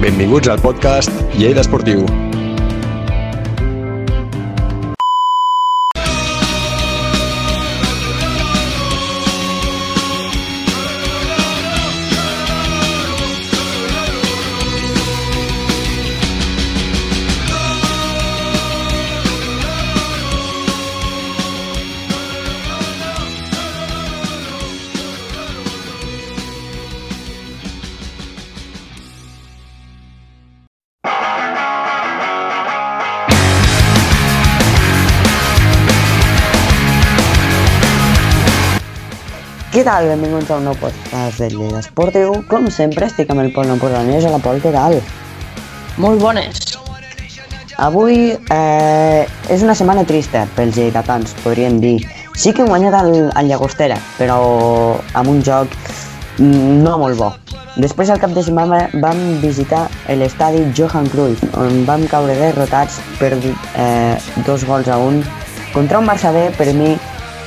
Benvinguts al podcast Lleida Esportiu. Què tal? Benvinguts a un nou podcast de Lleida Esportiu. Com sempre, estic amb el Pol Empordanès. Hola, Pol, què tal? Molt bones. Avui eh, és una setmana trista pels lleidatans, podríem dir. Sí que hem guanyat el, el Llagostera, però amb un joc mm, no molt bo. Després, al cap de setmana, vam visitar l'estadi Johan Cruyff, on vam caure derrotats per eh, dos gols a un contra un Barça B, per mi,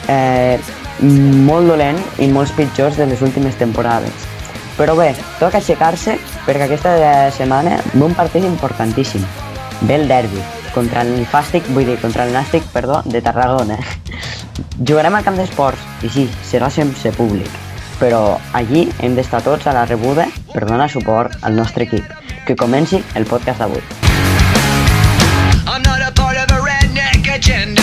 eh, molt dolent i molts pitjors de les últimes temporades. Però bé, toca aixecar-se perquè aquesta setmana ve un partit importantíssim. Ve el derbi, contra el Fàstic, vull dir, contra el Nàstic, perdó, de Tarragona. Jugarem al camp d'esports i sí, serà sense públic, però allí hem d'estar tots a la rebuda per donar suport al nostre equip. Que comenci el podcast d'avui. I'm not a part of a redneck agenda.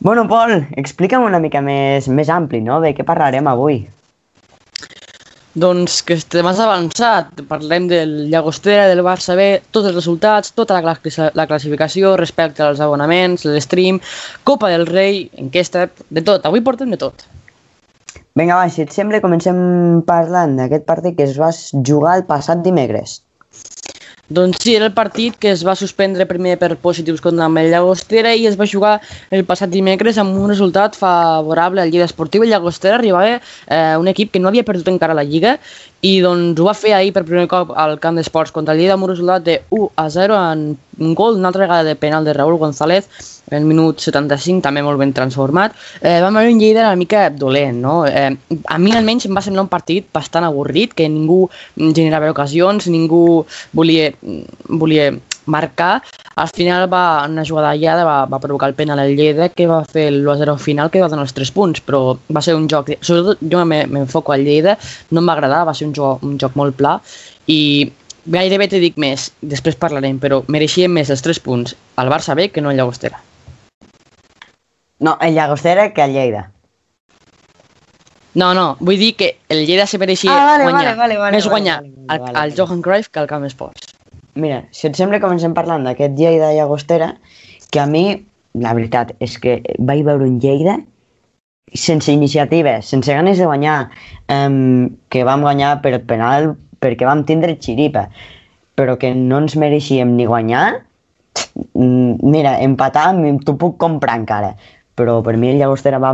Bueno, Pol, explica'm una mica més, més ampli, no?, de què parlarem avui. Doncs que estem més avançat. Parlem del Llagostera, del Barça B, tots els resultats, tota la, la classificació respecte als abonaments, l'stream, Copa del Rei, enquesta, de tot. Avui portem de tot. Vinga, va, si et sembla, comencem parlant d'aquest partit que es va jugar el passat dimecres. Doncs sí, era el partit que es va suspendre primer per positius contra el Llagostera i es va jugar el passat dimecres amb un resultat favorable al Lliga Esportiva. El Llagostera arribava eh, un equip que no havia perdut encara la Lliga i doncs ho va fer ahir per primer cop al camp d'esports contra el Lleida resultat de 1 a 0 en un gol, una altra vegada de penal de Raúl González en el minut 75, també molt ben transformat. Eh, vam veure un Lleida una mica dolent, no? Eh, a mi almenys em va semblar un partit bastant avorrit, que ningú generava ocasions, ningú volia, volia marcar. Al final va, una jugada aïllada va, va provocar el penal al Lleida que va fer l'1-0 final que va donar els 3 punts, però va ser un joc, sobretot jo me- m'enfoco al Lleida, no em va agradar, va ser un joc, un joc molt pla i gairebé te dic més, després parlarem, però mereixien més els 3 punts al Barça B que no al Llagostera. No, el Llagostera que el Lleida. No, no, vull dir que el Lleida se mereixia Ah, vale, guanyar, vale, vale, vale, més vale, guanyar vale, vale, al, vale, al vale. Johan Cruyff que al Camp Esports. Mira, si et sembla, comencem parlant d'aquest Lleida Llagostera, que a mi, la veritat, és que vaig veure un Lleida sense iniciativa, sense ganes de guanyar, um, que vam guanyar per penal perquè vam tindre xiripa, però que no ens mereixíem ni guanyar, mm, mira, empatar t'ho puc comprar encara, però per mi el Llagostera va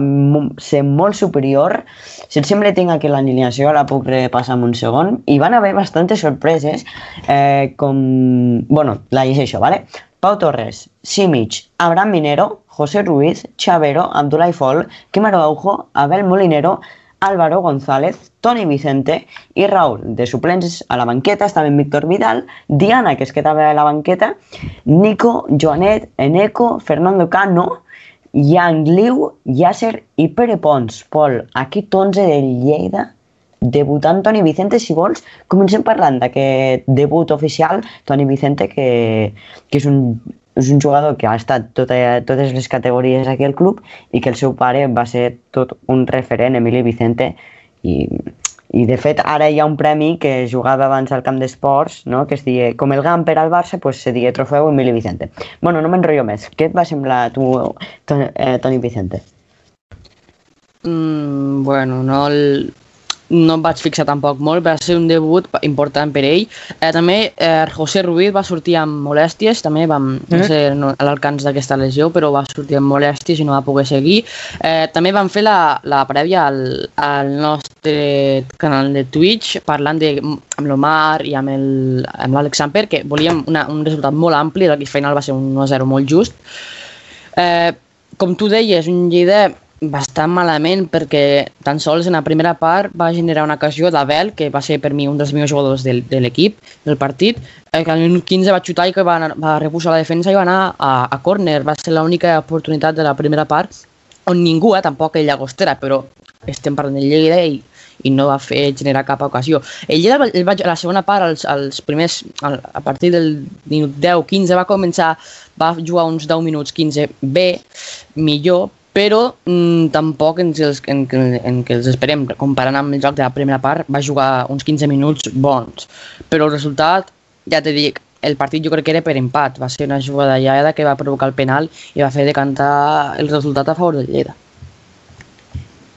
ser molt superior. Si sembla, tinc aquí l'alineació, la puc repassar en un segon. I van haver bastantes sorpreses, eh. Bueno, la llegeixo, ¿vale? Pau Torres, Simic, Abraham Minero, José Ruiz, Chavero, Abdullah Fol, Quim Araujo, Abel Molinero, Álvaro González, Toni Vicente i Raúl. De suplents a la banqueta estaven Víctor Vidal, Diana, que es quedava a la banqueta, Nico, Joanet, Eneco, Fernando Cano, Yang Liu, Yasser i Pere Pons. Pol, aquí 11 del Lleida, debutant Toni Vicente, si vols, comencem parlant d'aquest debut oficial, Toni Vicente, que, que és un, és un jugador que ha estat tota, totes les categories aquí al club i que el seu pare va ser tot un referent, Emili Vicente, i, i de fet ara hi ha un premi que jugava abans al camp d'esports, no? que es diu, com el Gamper al Barça, pues se diu Trofeu Emili Vicente. Bueno, no m'enrotllo més. Què et va semblar tu, Toni, eh, Toni Vicente? Mm, bueno, no el... no em vaig fixar tampoc molt, va ser un debut important per ell. Eh, també eh, José Ruiz va sortir amb molèsties, també vam, no Mm. sé no, a l'alcance d'aquesta lesió, però va sortir amb molèsties i no va poder seguir. Eh, també vam fer la, la prèvia al, al nostre canal de Twitch, parlant de, amb l'Omar i amb l'Àlex Samper, que volíem una, un resultat molt ampli, el final va ser un 1-0 molt just. Eh, com tu deies, un Lleida bastant malament perquè tan sols en la primera part va generar una ocasió d'Abel, que va ser per mi un dels millors jugadors del, de l'equip, del partit, eh, que al minut 15 va xutar i que va, anar, va reposar la defensa i va anar a, a córner. Va ser l'única oportunitat de la primera part on ningú, eh, tampoc el Llagostera, però estem parlant de Lleida i, i no va fer generar cap ocasió. El Lleida va- el a la segona part, els, els primers, al- a partir del minut 10-15 va començar, va jugar uns 10 minuts 15 bé, millor, però mm, tampoc en, els, en, en, en què els esperem. Comparant amb el joc de la primera part, va jugar uns 15 minuts bons. Però el resultat, ja te dic, el partit jo crec que era per empat. Va ser una jugada llada que va provocar el penal i va fer decantar el resultat a favor del Lleida.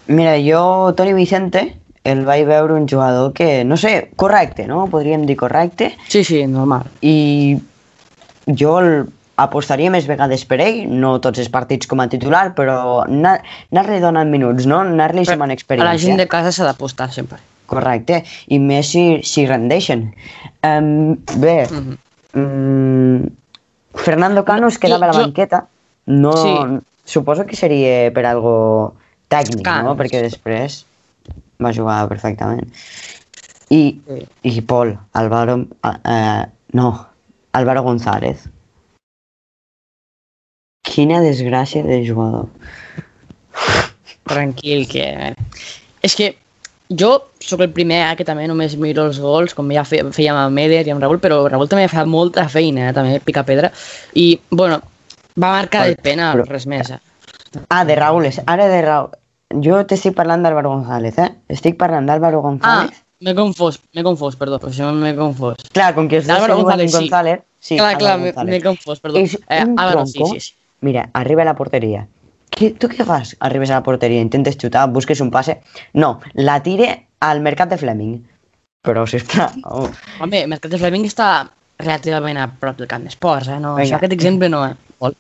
Mira, jo, Toni Vicente, el vaig veure un jugador que, no sé, correcte, no? Podríem dir correcte. Sí, sí, normal. I jo el, apostaria més vegades per ell, no tots els partits com a titular, però anar- anar-li donant minuts, no? Anar-li sumant A experiència. la gent de casa s'ha d'apostar sempre. Correcte, i més si, si rendeixen. Um, bé, Mhm. mm, Fernando Cano es quedava a la banqueta. No, Sí. Suposo que seria per algo tècnic, no? Cano, Perquè després va jugar perfectament. I, Sí. i Pol, Álvaro... Uh, no, Álvaro González. Quina desgràcia de jugador. Tranquil, que... És que jo sóc el primer eh, que també només miro els gols, com ja fe, fèiem amb Meder i amb Raül, però Raül també fa molta feina, eh, també pica pedra. I, bueno, va marcar de pena, però- res més. Eh? Ah, de Raúl, és- ara de Raúl. Jo t'estic parlant d'Álvaro González, eh? Estic parlant d'Álvaro Ah, González. m'he confós, m'he confós, perdó, per això m'he confós. Clar, com que els dos Álvaro se diuen González, sí. González... Sí, clar, clar, m'he González. confós, perdó. És Eh, un Álvaro, sí, tronco. sí, sí. Mira, arriba a la porteria. Què, tu què fas? Arribes a la porteria, intentes xutar, busques un passe... No, la tire al mercat de Fleming. Però, sisplau... Oh. Home, el Mercat de Fleming està relativament a prop del camp d'esports, eh? No, Vinga. això aquest exemple no, eh?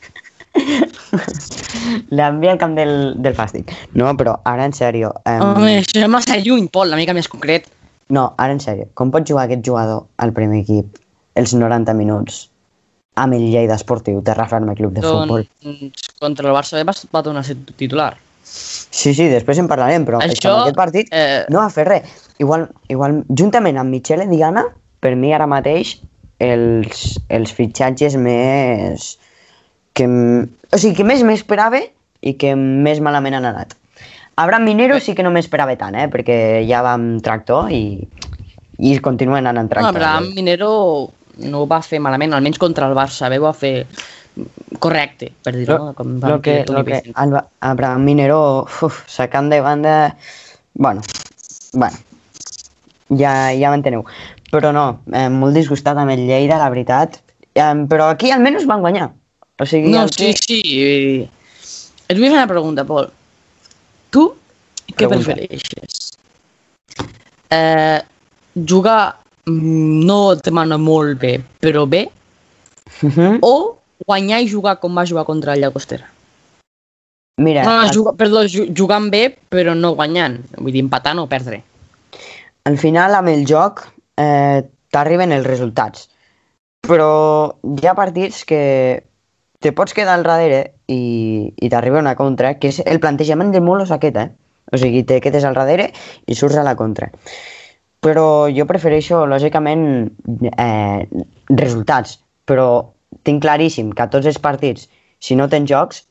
L'envia al camp del, del fàstic. No, però ara en sèrio... Um, Home, això és massa lluny, Pol, una mica més concret. No, ara en sèrio. Com pot jugar aquest jugador al primer equip els 90 minuts amb el Lleida Esportiu, Terra Ferma Club de Futbol? Doncs contra el Barça B va, va tornar a ser titular. Sí, sí, després en parlarem, però Això, en aquest partit eh, no va fer res. Igual, igual, juntament amb Michele Diana, per mi ara mateix els, els fitxatges més... Que, o sigui, que més m'esperava i que més malament han anat. Abraham Minero sí que no m'esperava tant, eh? perquè ja va amb tractor i, i continuen anant No, tractor. Abraham Minero no ho va fer malament, almenys contra el Barça B ho va fer correcte, per dir-ho, no? com lo que, lo que. Alba, Abraham Minero, uf, sacant de banda... Bueno, bueno, ja, ja m'enteneu. Però no, eh, molt disgustat amb el Lleida, la veritat. Eh, però aquí almenys van guanyar. O sigui, No, el sí, que- sí. eh, Et vull fer una pregunta, Pol. Tu què Pregunta. prefereixes? Eh, jugar no et demana molt bé, però bé, Mhm. o guanyar i jugar com va jugar contra el Llagostera? Mira, No, al, jugar, perdó, ju- jugant bé, però no guanyant. Vull dir, empatant o perdre. al final amb el joc eh, t'arriben els resultats. Però hi ha partits que te pots quedar al darrere i, i t'arriba una contra, que és el plantejament del Molos aquest, eh? O sigui, te quedes al darrere i surts a la contra. Però jo prefereixo, lògicament, eh, resultats. Però tinc claríssim que a tots els partits, si no tens jocs,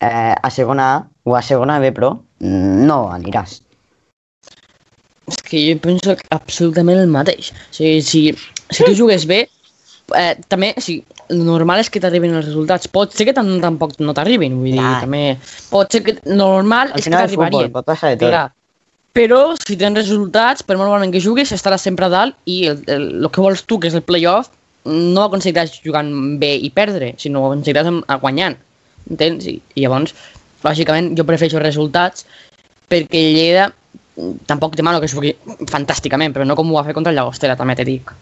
eh, a segona A o a segona B, però no aniràs. És que jo penso que absolutament el mateix. O sigui, si, si tu jugues bé, eh, també, o sigui, el normal és que t'arribin els resultats. Pot ser que tam tampoc no t'arribin, vull dir, Clar. també... Pot ser que normal Al és que t'arribarien. pot passar de tot. Clar. Però si tens resultats, per molt malament que juguis, estaràs sempre a dalt i el, el, el que vols tu, que és el playoff, no aconseguiràs jugant bé i perdre, sinó aconseguiràs guanyant. Entens? I, I llavors, lògicament, jo prefereixo resultats perquè Lleida tampoc demano que jugui fantàsticament, però no com ho va fer contra el Llagostera, també te dic.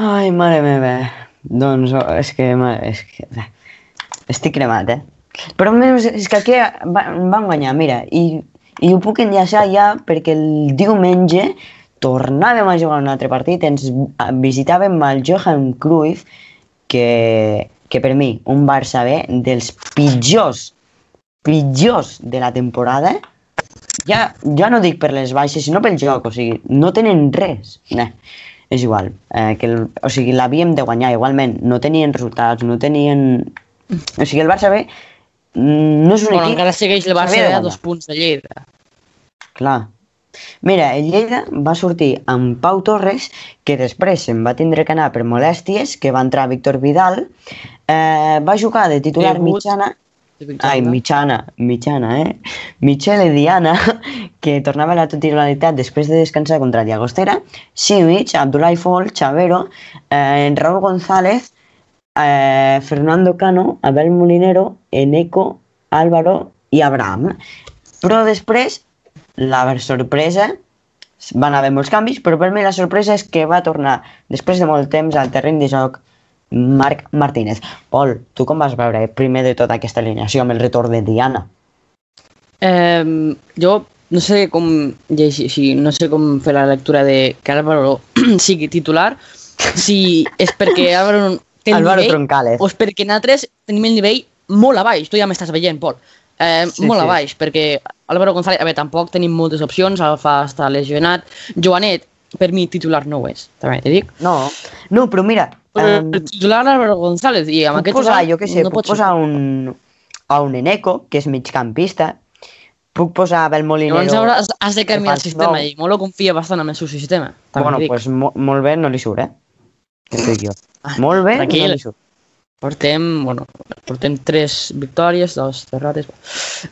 Ai, mare meva. Doncs oh, és que, és que estic cremat, eh? Però més, és que aquí va, van guanyar, mira, i, i ho puc enllaçar ja perquè el diumenge tornàvem a jugar un altre partit, ens visitàvem el Johan Cruyff, que, que per mi, un Barça B dels pitjors, pitjors de la temporada, ja, ja no dic per les baixes, sinó pel joc, o sigui, no tenen res. Nah, és igual, eh, que el, o sigui, l'havíem de guanyar igualment, no tenien resultats, no tenien... O sigui, el Barça B no és un Bueno, equip... encara segueix el Barça a dos punts de Lleida. Clar. Mira, el Lleida va sortir amb Pau Torres, que després se'n va tindre que anar per molèsties, que va entrar Víctor Vidal, eh, va jugar de titular Debut. mitjana, ai, mitjana, mitjana, eh? Michele Diana, que tornava a la titularitat després de descansar contra el Llagostera, Simic, Abdullah Fall, Chavero, eh, Raúl González, eh, Fernando Cano, Abel Molinero, Eneco, Álvaro i Abraham. Però després, la sorpresa, van haver molts canvis, però per mi la sorpresa és que va tornar, després de molt temps, al terreny de joc Marc Martínez. Pol, tu com vas veure primer de tota aquesta alineació amb el retorn de Diana? Eh, jo no sé com llegir, si, no sé com fer la lectura de que Álvaro sigui titular, si és perquè Álvaro té el Álvaro nivell Troncales. o és perquè nosaltres tenim el nivell molt a baix, tu ja m'estàs veient, Pol. Eh, Sí, molt sí. a baix, perquè Álvaro González, a veure, tampoc tenim moltes opcions, Alfa està lesionat, Joanet, per mi titular no ho és, també te dic. No, no, però mira, Però um, el titular Álvaro González, i amb aquest posar, jo què sé, no puc posar un, a un Eneco, que és migcampista, puc posar Abel Molinero... Llavors hauràs, has de canviar el sistema nou. i Molo confia bastant en el seu sistema. Bueno, dic. pues mo molt bé no li surt, eh? Dic jo. Molt bé tranquil. no surt. Portem, bueno, portem tres victòries, dos derrotes.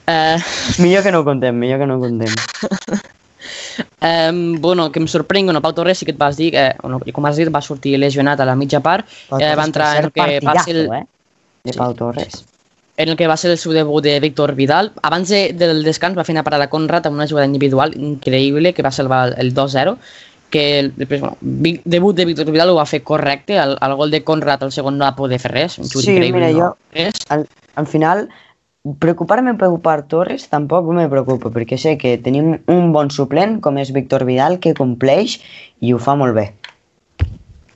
Eh, Millor que no ho contem, millor que no ho contem. eh, bueno, que em sorprèn, bueno, Pau Torres sí que et vas dir, eh, bueno, com has dit, va sortir lesionat a la mitja part, eh, va entrar en el que va ser el, eh? De Sí. Pau Torres. en el que va ser el seu debut de Víctor Vidal. Abans de, del descans va fer una parada a Conrad amb una jugada individual increïble que va salvar el 2-0 que el, després, bueno, debut de Víctor Vidal ho va fer correcte, el, el gol de Conrad el segon no va poder fer res, un xut Sí, increïble. mira, no? jo- Res. Al, al final, preocupar-me per preocupar Torres tampoc me preocupa, perquè sé que tenim un bon suplent, com és Víctor Vidal, que compleix i ho fa molt bé.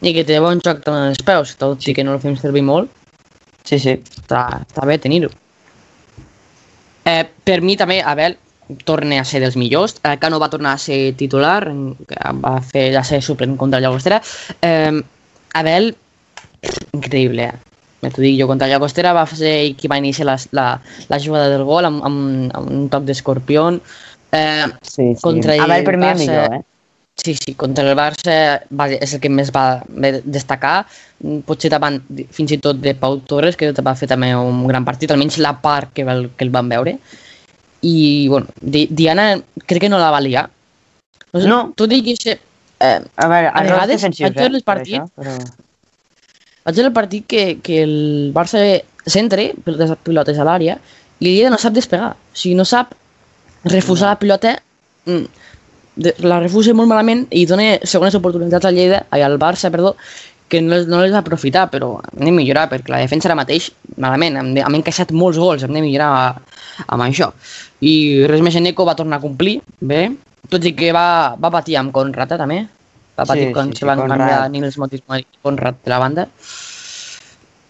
I que té bon joc també als peus, tot i que no el fem servir molt, Sí, sí. està, està bé tenir-ho. Eh, per mi també, Abel torna a ser dels millors. Eh, Cano va tornar a ser titular, va fer ja ser suplent contra el Llagostera. Eh, Abel, increïble, eh? T'ho dic jo, contra el Llagostera va ser ell qui va iniciar la, la, la jugada del gol amb, amb, amb un toc d'escorpió. Eh, sí, sí. Contra el Abel per mi Barça- millor, eh? Sí, sí, contra el Barça va, és el que més va destacar, potser davant de- fins i tot de Pau Torres, que va fer també un gran partit, almenys la part que, el, que el van veure. I, bueno, Di- Diana crec que no la va liar. No, sé, No. Tu diguis... Eh, A veure, A vegades vaig veure eh? el per partit. això, però... vaig veure el partit que, que el Barça centre pilotes, pilotes a l'àrea i el Lleida no sap despegar. O sigui, no sap refusar la pilota, mm, la refusa molt malament i dona segones oportunitats al Lleida, ai, al Barça, perdó, que no, no les va aprofitar, però hem de millorar, perquè la defensa ara mateix, malament, hem, de, hem encaixat molts gols, hem de millorar amb això. I res més, Eneco va tornar a complir, bé, tot i que va, va patir amb Conrad, eh, també, va patir Sí, quan sí, se van Conrad. canviar Nils Motismo i Conrad de la banda.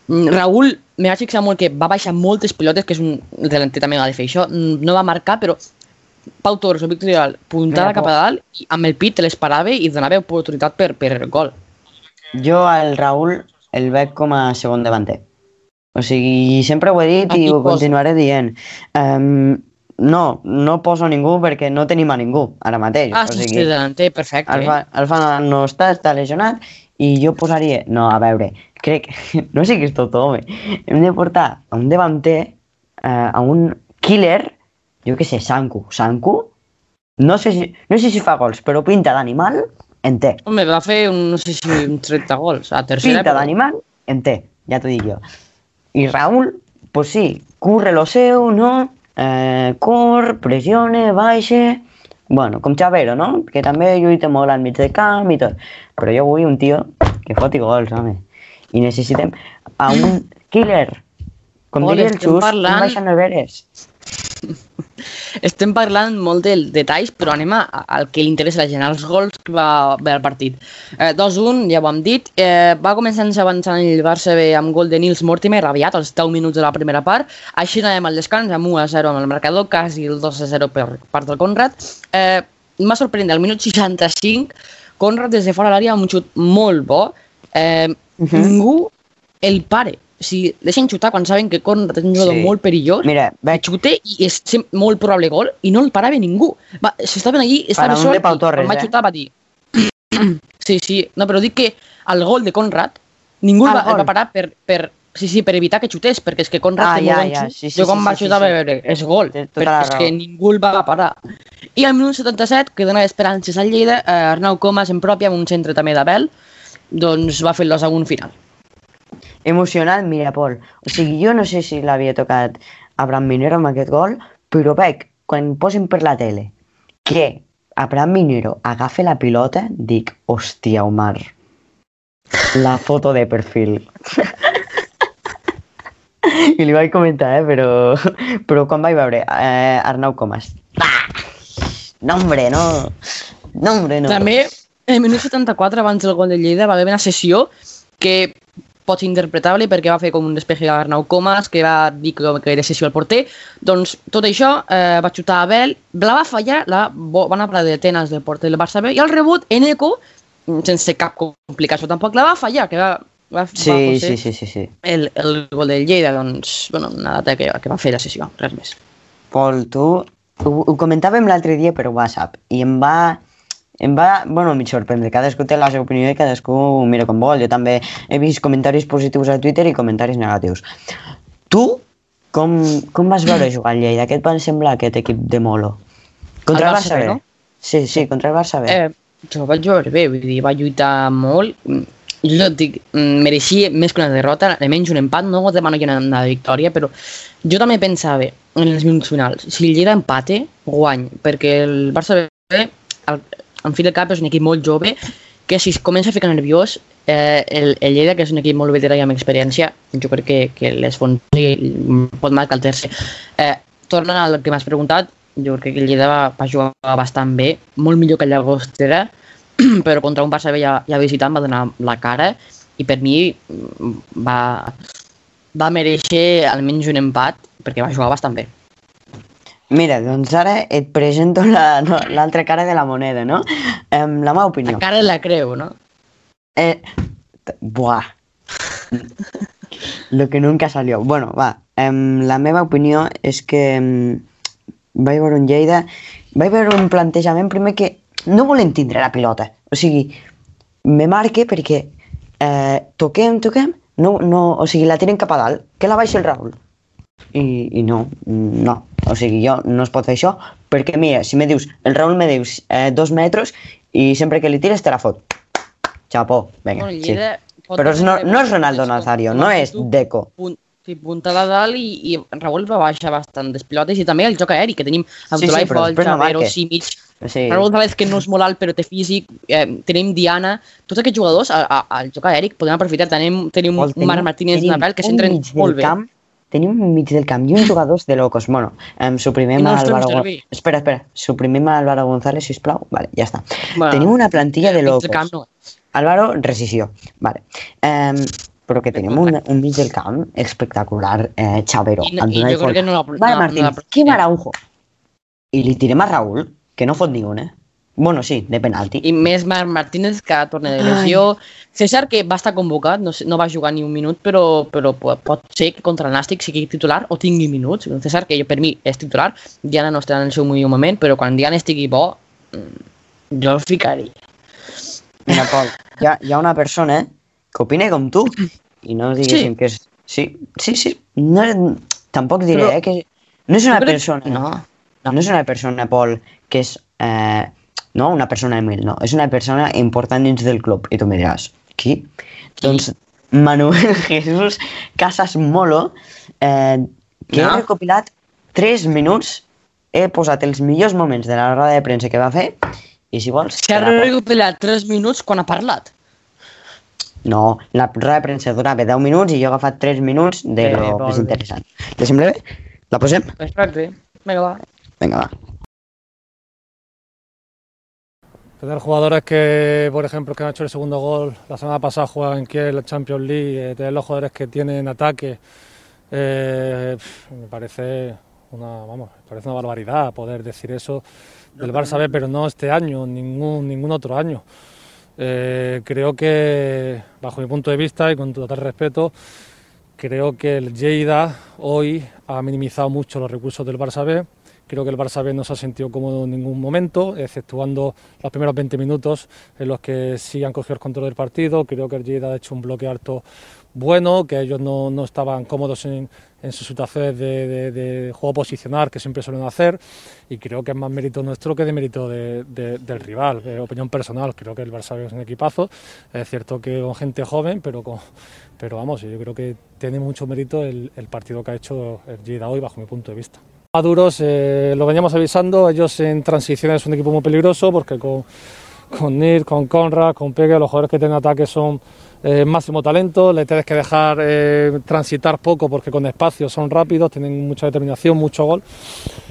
Mm, Raúl, me vaig fixar molt que va baixar moltes pilotes, que és un el delanter també ha de fer això, Mm, no va marcar, però Pau Torres o Víctor Vidal puntava Mira, cap a dalt i amb el pit les parava i donava oportunitat per, per gol. Jo al Raúl el veig com a segon davanter. O sigui, sempre ho he dit Aquí i ho posa. continuaré dient. Um, no, no poso ningú perquè no tenim a ningú ara mateix. Ah, o sí, sí, sigui, delanter, perfecte. el, fa, el fan no està, està lesionat i jo posaria... No, a veure, crec... No sé què és tot, home. Hem de portar a un davanter, eh, a un killer, jo què sé, Sanku. Sanku? No sé si, no sé si fa gols, però pinta d'animal en té. Home, va fer un, no sé si un 30 gols a tercera. Pinta d'animal en té, ja t'ho dic jo. I Raúl, pues sí, curre lo seu, no? eh, curt, pressione, baixa... Bueno, com Xavero, no? Que també lluita molt al mig del camp i tot. Però jo vull un tio que foti gols, home. I necessitem a un killer. Com Pol, diria el Xus, parlant- un baix a neveres. Estem parlant molt dels detalls, però anem a, al que li interessa a la gent, als gols que va haver al partit. Eh, 2-1, ja ho hem dit. Eh, va començar avançant el Barça bé amb gol de Nils Mortimer, aviat, als 10 minuts de la primera part. Així anàvem al descans, amb 1-0 amb el marcador, quasi el 2-0 per part del Conrad. Eh, M'ha sorprès, al minut 65, Conrad des de fora de l'àrea amb un xut molt bo. Eh, Mhm. Ningú el pare. O sigui, deixen xutar quan saben que Conrad és un jugador Sí. molt perillós Mira, veig, xute i és molt probable gol i no el parava ningú. Va, s'estaven allí, estava un sol i Torres, quan va eh? xutar va dir... sí, sí, no, però dic que el gol de Conrad ningú el Ah, va, el va parar per, per, sí, sí, per evitar que xutés, perquè és que Conrad Ah, té ja, ja, xut. sí, sí, jo quan sí, va sí, xutar sí, va sí. veure, és gol, tota perquè és que ningú el va parar. I al minut 77, que dona esperances al Lleida, eh, Arnau Comas en pròpia amb un centre també d'Abel, doncs va fer el 2 a 1 final. Emocionant, mira, Pol. O sigui, jo no sé si l'havia tocat Abraham Minero amb aquest gol, però veig, quan posen per la tele, que Abraham Minero agafa la pilota, dic, hòstia, Omar, la foto de perfil. I li vaig comentar, eh, però, però quan vaig veure eh, Arnau Comas, ah, no, hombre, no, no, hombre, no. També, en el minut 74, abans del gol de Lleida, va haver una sessió que pot ser interpretable perquè va fer com un despeje a Arnau Comas, que va dir que, que era sessió al porter. Doncs tot això eh, va xutar Abel, la va fallar la bo- bona parada de tenes del porter del Barça B, i el rebot, Eneco, sense cap complicació tampoc, la va fallar, que va, va, va Sí, fer sí, sí, sí, sí. El, el gol del Lleida, doncs, bueno, una data que, que va fer la sessió, res més. Pol, tu ho, ho comentàvem l'altre dia per WhatsApp i em va, em va, bueno, m'hi sorprendre. Cadascú té la seva opinió i cadascú mira com vol. Jo també he vist comentaris positius a Twitter i comentaris negatius. Tu, com, com vas veure jugar al Lleida? Què et va semblar aquest equip de Molo? Contra El el Barça Barça B, B? no? Sí, sí, contra el Barça B. Eh, jo vaig veure bé, vull dir, va lluitar molt. Mm, Jo et dic, mm, mereixia més que una derrota, almenys un empat, no demano que una, victòria, però jo també pensava en els minuts finals, si el Lleida empate, guany, perquè el Barça B, al, en fi del cap, és un equip molt jove, que si es comença a ficar nerviós, eh, el, el Lleida, que és un equip molt veterà i amb experiència, jo crec que, que l'esfonsi i pot marcar el tercer. Eh, tornant al que m'has preguntat, jo crec que el Lleida va, va jugar bastant bé, molt millor que el Llagostera, però contra un Barça ja, ja visitant va donar la cara i per mi mm, va, va mereixer almenys un empat perquè va jugar bastant bé. Mira, doncs ara et presento la- no, l'altra cara de la moneda, no? Em, la meva opinió. La cara la creu, no? Eh, buah. Lo que nunca salió. Bueno, va. em, la meva opinió és que em, vaig veure un Lleida, vaig veure un plantejament primer que no volen tindre la pilota. O sigui, me marque perquè eh, toquem, toquem, no, no, o sigui, la tiren cap a dalt, que la baixi el Raül. I, i no, no. O sigui, jo no es pot fer això, perquè mira, si me dius, el Raül me dius eh, dos metres i sempre que li tires te la fot. Chapó, vinga, Bueno, sí. Però no, no és Ronaldo Nazario, no és Deco. Punt, sí, puntada dalt i, i Raül va baixar bastant les pilotes i també el joc aeri, que tenim Sí, Abdullah sí, però Foll, després no. Simic, Sí. Raül Valdez, que no és molt alt però té físic, eh, tenim Diana, tots aquests jugadors a- a- al joc aeri podem aprofitar, tenim, tenim un Marc Martínez tenim Nabel que s'entren molt bé. Camp, tenim un mig del camp i uns jugadors de locos. Bueno, em suprimim I no Álvaro. González. Espera, espera. Suprimim a Álvaro González, sisplau. Vale, ja està. Bueno, tenim una plantilla de locos. del camp no. Álvaro, rescisió. Vale. Em, però que tenim un, un mig del camp espectacular. Eh, Chavero, I, i jo crec que no la... Vale, no, Martín, no la- Quim Araujo. I li tirem a Raül, que no fot ni un, eh? Bueno, sí, de penalti. I més Marc Martínez que torna de lesió. César, que va estar convocat, no, sé, no va jugar ni un minut, però, però po- pot ser que contra el Nàstic sigui titular o tingui minuts. César, que jo, per mi és titular, Diana no estarà en el seu millor moment, però quan Diana estigui bo, mm, jo el ficaria. Mira, Pol, hi ha, hi ha una persona que opina com tu i no diguéssim Sí. que és... Sí, sí, sí. No, tampoc diré, Però- eh, que no és una crec- persona... No, No, no és una persona, Pol, que és... Eh, no, una persona humil, no. És una persona important dins del club. I tu em diràs, qui? Doncs Manuel Jesús Casas Molo, eh, que No. ha recopilat 3 minuts he posat els millors moments de la roda de premsa que va fer i si vols... Si ha recuperat 3 minuts quan ha parlat. No, la roda de premsa durava 10 minuts i jo he agafat 3 minuts de Bé, lo més interessant. Te sembla bé? La posem? Perfecte. Vinga, va. Vinga, va. Tener jugadores que, por ejemplo, que han hecho el segundo gol la semana pasada jugaban en Kiel, la Champions League, eh, tener los jugadores que tienen ataque, eh, me parece una, vamos, me parece una barbaridad poder decir eso del Barça B, pero no este año, ningún, ningún otro año. Eh, creo que, bajo mi punto de vista y con total respeto, creo que el Lleida hoy ha minimizado mucho los recursos del Barça B. Creo que el Barça B no se ha sentido cómodo en ningún momento, exceptuando los primeros 20 minutos en los que sí han cogido el control del partido. Creo que el Lleida ha hecho un bloque alto bueno, que ellos no, no estaban cómodos en, sus situaciones de, juego posicional que siempre suelen hacer y creo que es más mérito nuestro que de mérito de- de- del rival. Eh, opinión personal, creo que el Barça es un equipazo, es cierto que con gente joven, pero, pero vamos, yo creo que tiene mucho mérito el, partido que ha hecho el hoy bajo mi punto de vista. Maduros, eh, lo veníamos avisando, ellos en transición es un equipo muy peligroso porque con, con con Conrad, con Pegue, los jugadores que tienen ataque son eh, máximo talento, le tienes que dejar eh, transitar poco porque con espacio son rápidos, tienen mucha determinación, mucho gol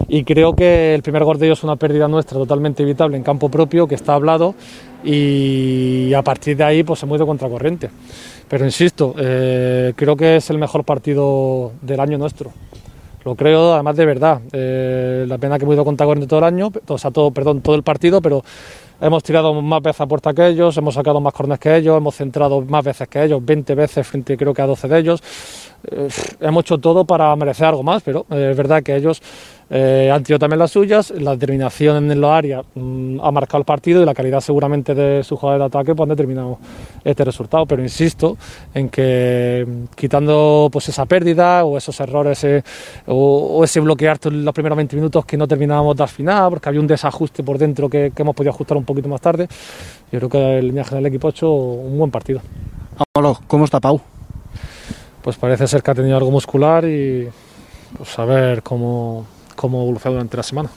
y creo que el primer gol de ellos es una pérdida nuestra totalmente evitable en campo propio, que está hablado y a partir de ahí pues hemos ido contracorriente. Pero insisto, creo que es el mejor partido del año nuestro. Lo creo además de verdad. Eh, la pena que hemos ido contracorriente todo el año, o sea, todo, perdón, todo el partido, pero hemos tirado más veces a puerta que ellos, hemos sacado más corners que ellos, hemos centrado más veces que ellos, 20 veces frente creo que a 12 de ellos. Eh, hemos hecho todo para merecer algo más, pero eh, es verdad que ellos eh, han tenido también las suyas, la determinación en la área mm, ha marcado el partido y la calidad seguramente de su jugador de ataque pues, han determinado este resultado. Pero insisto en que mm, quitando pues esa pérdida o esos errores eh, o, o ese bloquear los primeros 20 minutos que no terminábamos de al final porque había un desajuste por dentro que, que hemos podido ajustar un poquito más tarde, yo creo que el línea general del equipo ha hecho un buen partido. Hola, ¿cómo está Pau? Pues parece ser que ha tenido algo muscular y pues a ver cómo, cómo evoluciona durante la semana.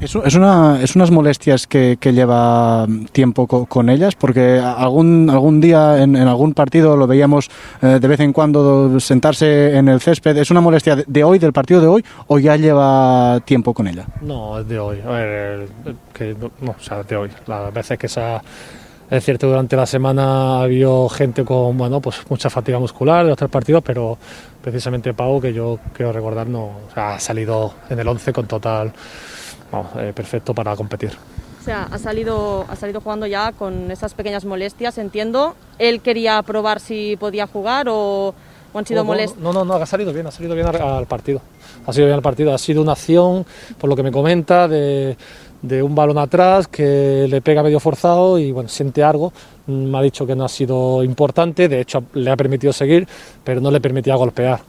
Es, es una, es unas molestias que, que lleva tiempo co- con ellas, porque algún, algún día en, en algún partido lo veíamos eh, de vez en cuando sentarse en el césped. ¿Es una molestia de, de hoy, del partido de hoy, o ya lleva tiempo con ella? No, es de hoy. A ver, el- que, no, no, o sea, de hoy. Las veces que se ha, es cierto durante la semana ha habido gente con bueno, pues mucha fatiga muscular de los tres partidos, pero precisamente Pau, que yo quiero recordar, no, o sea, ha salido en el 11 con total, vamos, eh, perfecto para competir. O sea, ha salido, ha salido jugando ya con esas pequeñas molestias, entiendo. ¿Él quería probar si podía jugar o, o han sido No, no, molestias? No, no, no, ha salido bien, ha salido bien al, al partido. Ha sido bien al partido. Ha sido una acción, por lo que me comenta, de, de un balón atrás que le pega medio forzado y bueno, siente algo. Mm, Me ha dicho que no ha sido importante, de hecho le ha permitido seguir, pero no le permitía golpear.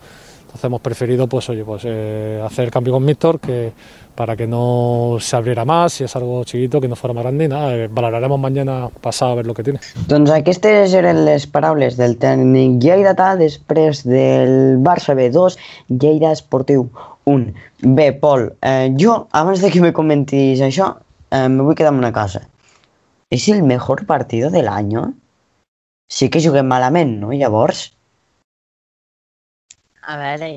Entonces hemos preferido pues, oye, pues, eh, hacer el cambio con Víctor que, para que no se abriera más, si es algo chiquito, que no fuera más grande. Y nada, eh, valoraremos mañana pasado a ver lo que tiene. Doncs aquestes eren les paraules del tècnic lleidatà després del Barça B2, Lleida Esportiu 1. Bé, Pol, eh, jo, abans de que me comentis això, eh, me vull quedar amb una cosa. És el mejor partido del año? Sí que juguem malament, no? Llavors, A veure,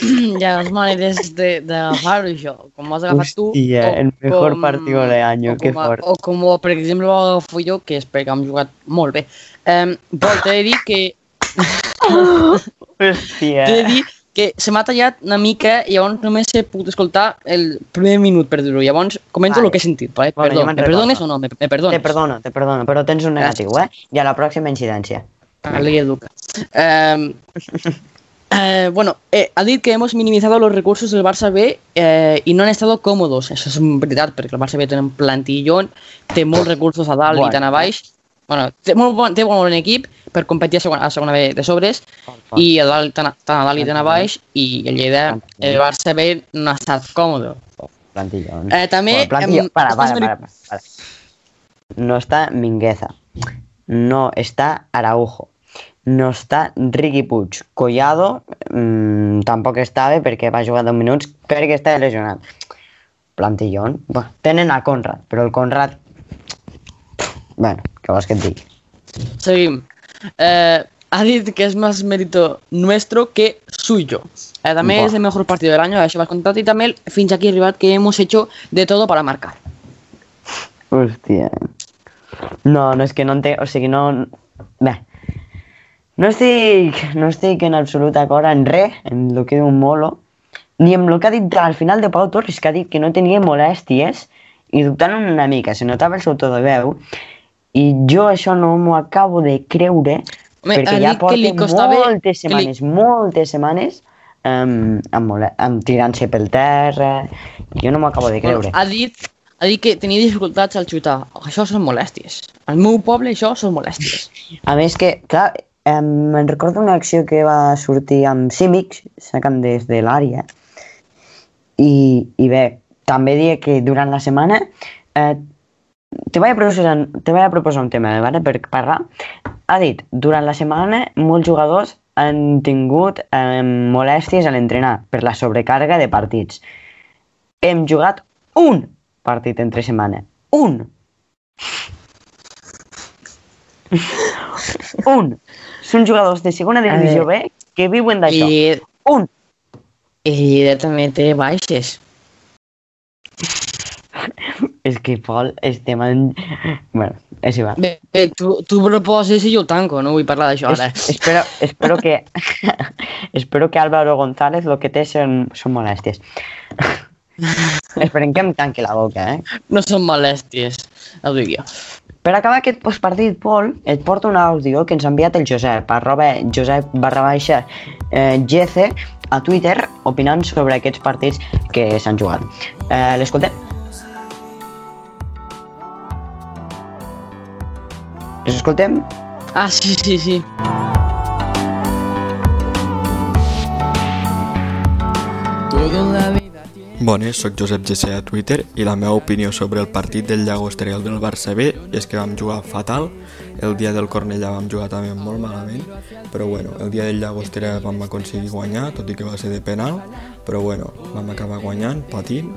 hi ha dues maneres de- d'agafar-ho, això. Com ho has agafat tu... Hòstia, el com- partido del año, o que a- fort. O com, per exemple, ho agafo jo, que és perquè hem jugat molt bé. Um, Pol, t'he de dir que Hòstia. T'he de dir que se m'ha tallat una mica i llavors només he pogut escoltar el primer minut per dir-ho. Llavors comento Vale. el que he sentit. Vale? Vale, Perdó, me perdones o no? Me, me perdones. Te perdono, te perdono, però tens un negatiu, eh? I a la pròxima incidència. Ley educa. Eh, eh, bueno, eh, ha dit que hemos minimizado los recursos del Barça B eh, y no han estado cómodos. Això és veritat, perquè el Barça B té un plantillón, té molts recursos a dalt Bueno. i tant a baix. Bueno, té molt bon, té molt bon equip per competir a segona, a segona B de sobres i a dalt, tant, tant a dalt i tant a baix i el Lleida, el Barça B no ha estat còmode. Plantillón. Eh, també... Bueno, plantillón. em, para, para, para, para. No está Mingueza. No está Araujo. no està Riqui Puig. Collado mmm, tampoc estava perquè va jugar 10 minuts perquè estava lesionat. Plantillón. Bueno, tenen a Conrad, però el Conrad... Bueno, que et digui? Seguim. Eh, ha dit que es más mérito nuestro que suyo. Eh, també Buah. és el mejor partido del año, això vas contat, i també fins aquí arribat que hemos hecho de todo para marcar. Hòstia. No, no és que no entenc... O sigui, no... Bé. No estic, no estic en absolut d'acord en res, en el que diu Molo, ni amb el que ha dit al final de Pau Torres, que ha dit que no tenia molèsties, i dubtant una mica, se notava el seu to de veu, i jo això no m'ho acabo de creure, Home, perquè ja porta costava- moltes que li- setmanes, moltes setmanes, um, amb, amb tirant-se pel terra, i jo no m'ho acabo de creure. Ha dit, ha dit que tenia dificultats al xutar. Això són molèsties. Al meu poble això són molèsties. A més que, clar, em, me'n recordo una acció que va sortir amb Simics, sacant des de l'àrea, i, i bé, també dia que durant la setmana eh, te, vaig a proposar, te vaig a proposar un tema ¿vale? per parlar. Ha dit, durant la setmana molts jugadors han tingut eh, molèsties a l'entrenar per la sobrecàrrega de partits. Hem jugat un partit entre setmana. Un! un! Són jugadors de segona divisió B que viuen d'això. I, Un! I també té baixes. És que, Pol, estem en... Bueno, és igual. Bé, bé tu, tu proposes i jo ho tanco, no vull parlar d'això ara. Es, espero, espero que espero que Álvaro González lo que té són, són molèsties. Esperem que em tanqui la boca, eh? No són molèsties, ho dic jo. Per acabar aquest postpartit, Pol, et porto un àudio que ens ha enviat el Josep, arroba Josep barra baixa eh, GC a Twitter, opinant sobre aquests partits que s'han jugat. Eh, L'escoltem? Les escoltem? Ah, sí, sí, sí. Bones, sóc Josep GC a Twitter i la meva opinió sobre el partit del Llagostera i el del Barça B és que vam jugar fatal, el dia del Cornellà vam jugar també molt malament, però bueno, el dia del Llagostera vam aconseguir guanyar, tot i que va ser de penal, però bueno, vam acabar guanyant, patint,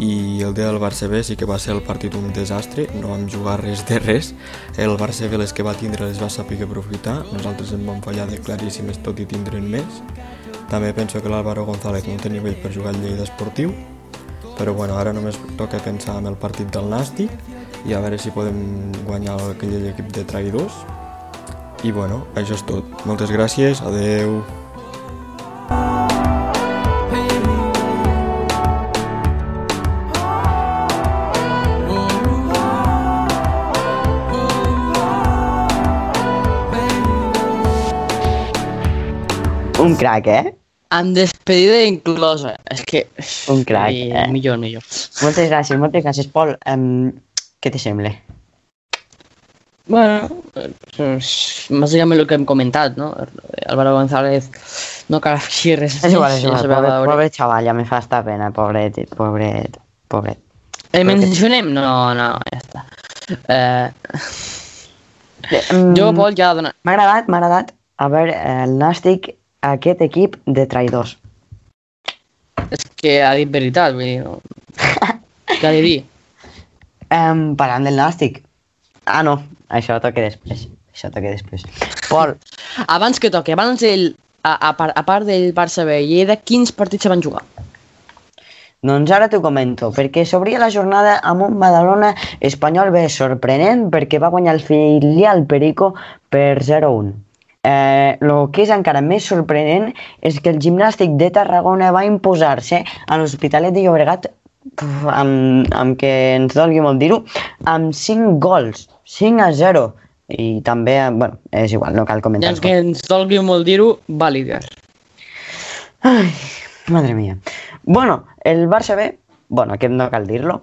i el dia del Barça B sí que va ser el partit un desastre, no vam jugar res de res, el Barça B les que va tindre les va saber aprofitar, nosaltres en vam fallar de claríssimes tot i tindre'n més, també penso que l'Álvaro González no té nivell per jugar al Lleida Esportiu, però bueno, ara només toca pensar en el partit del Nàstic i a veure si podem guanyar aquell equip de traïdors. I bueno, això és tot. Moltes gràcies, adeu. Un crac, eh? Amb despedida inclosa. És que... Un crac, I, eh? Millor, millor. Moltes gràcies, moltes gràcies, Pol. Um, què te sembla? Bueno, pues, bàsicament el que hem comentat, no? Álvaro González no cal així res. És igual, és igual. Pobre, pobre xaval, ja me fa esta pena, pobret, pobret, pobret. El mencionem? No, no, ja està. Eh, Mm, jo, Pol, ja dona... M'ha agradat, m'ha agradat a veure el Nàstic, aquest equip de traïdors. És que ha dit veritat, vull dir... No. Què ha de dir? Um, parlant del Nàstic. Ah, no, això toca després. Això toca després. Pol, Abans que toqui, abans del... A, a, part, a part del Barça B i Lleida, quins partits se van jugar? doncs ara t'ho comento, perquè s'obria la jornada amb un Badalona espanyol bé sorprenent perquè va guanyar el filial Perico per 0-1. Eh, el que és encara més sorprenent és que el gimnàstic de Tarragona va imposar-se a l'Hospitalet de Llobregat pf, amb, amb que ens dolgui molt dir-ho, amb 5 gols, 5 a 0. I també, bueno, és igual, no cal comentar. que ens dolgui molt dir-ho, va líder. Ai, madre mía. Bueno, el Barça B, bueno, aquest no cal dir-lo.